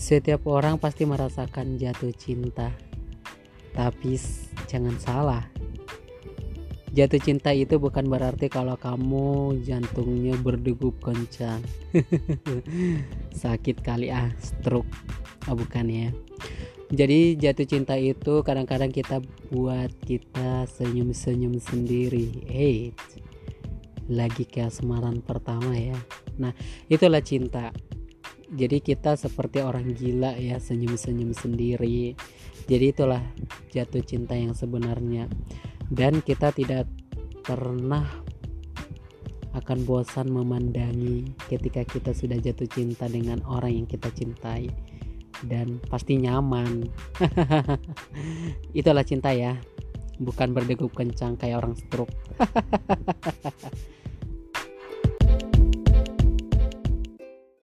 Setiap orang pasti merasakan jatuh cinta. Tapi jangan salah. Jatuh cinta itu bukan berarti kalau kamu jantungnya berdegup kencang. Sakit kali ah, stroke. Oh bukan ya. Jadi jatuh cinta itu kadang-kadang kita buat kita senyum-senyum sendiri. Eh, lagi kayak semaran pertama ya. Nah, itulah cinta jadi kita seperti orang gila ya senyum-senyum sendiri. Jadi itulah jatuh cinta yang sebenarnya. Dan kita tidak pernah akan bosan memandangi ketika kita sudah jatuh cinta dengan orang yang kita cintai. Dan pasti nyaman. Itulah cinta ya. Bukan berdegup kencang kayak orang stroke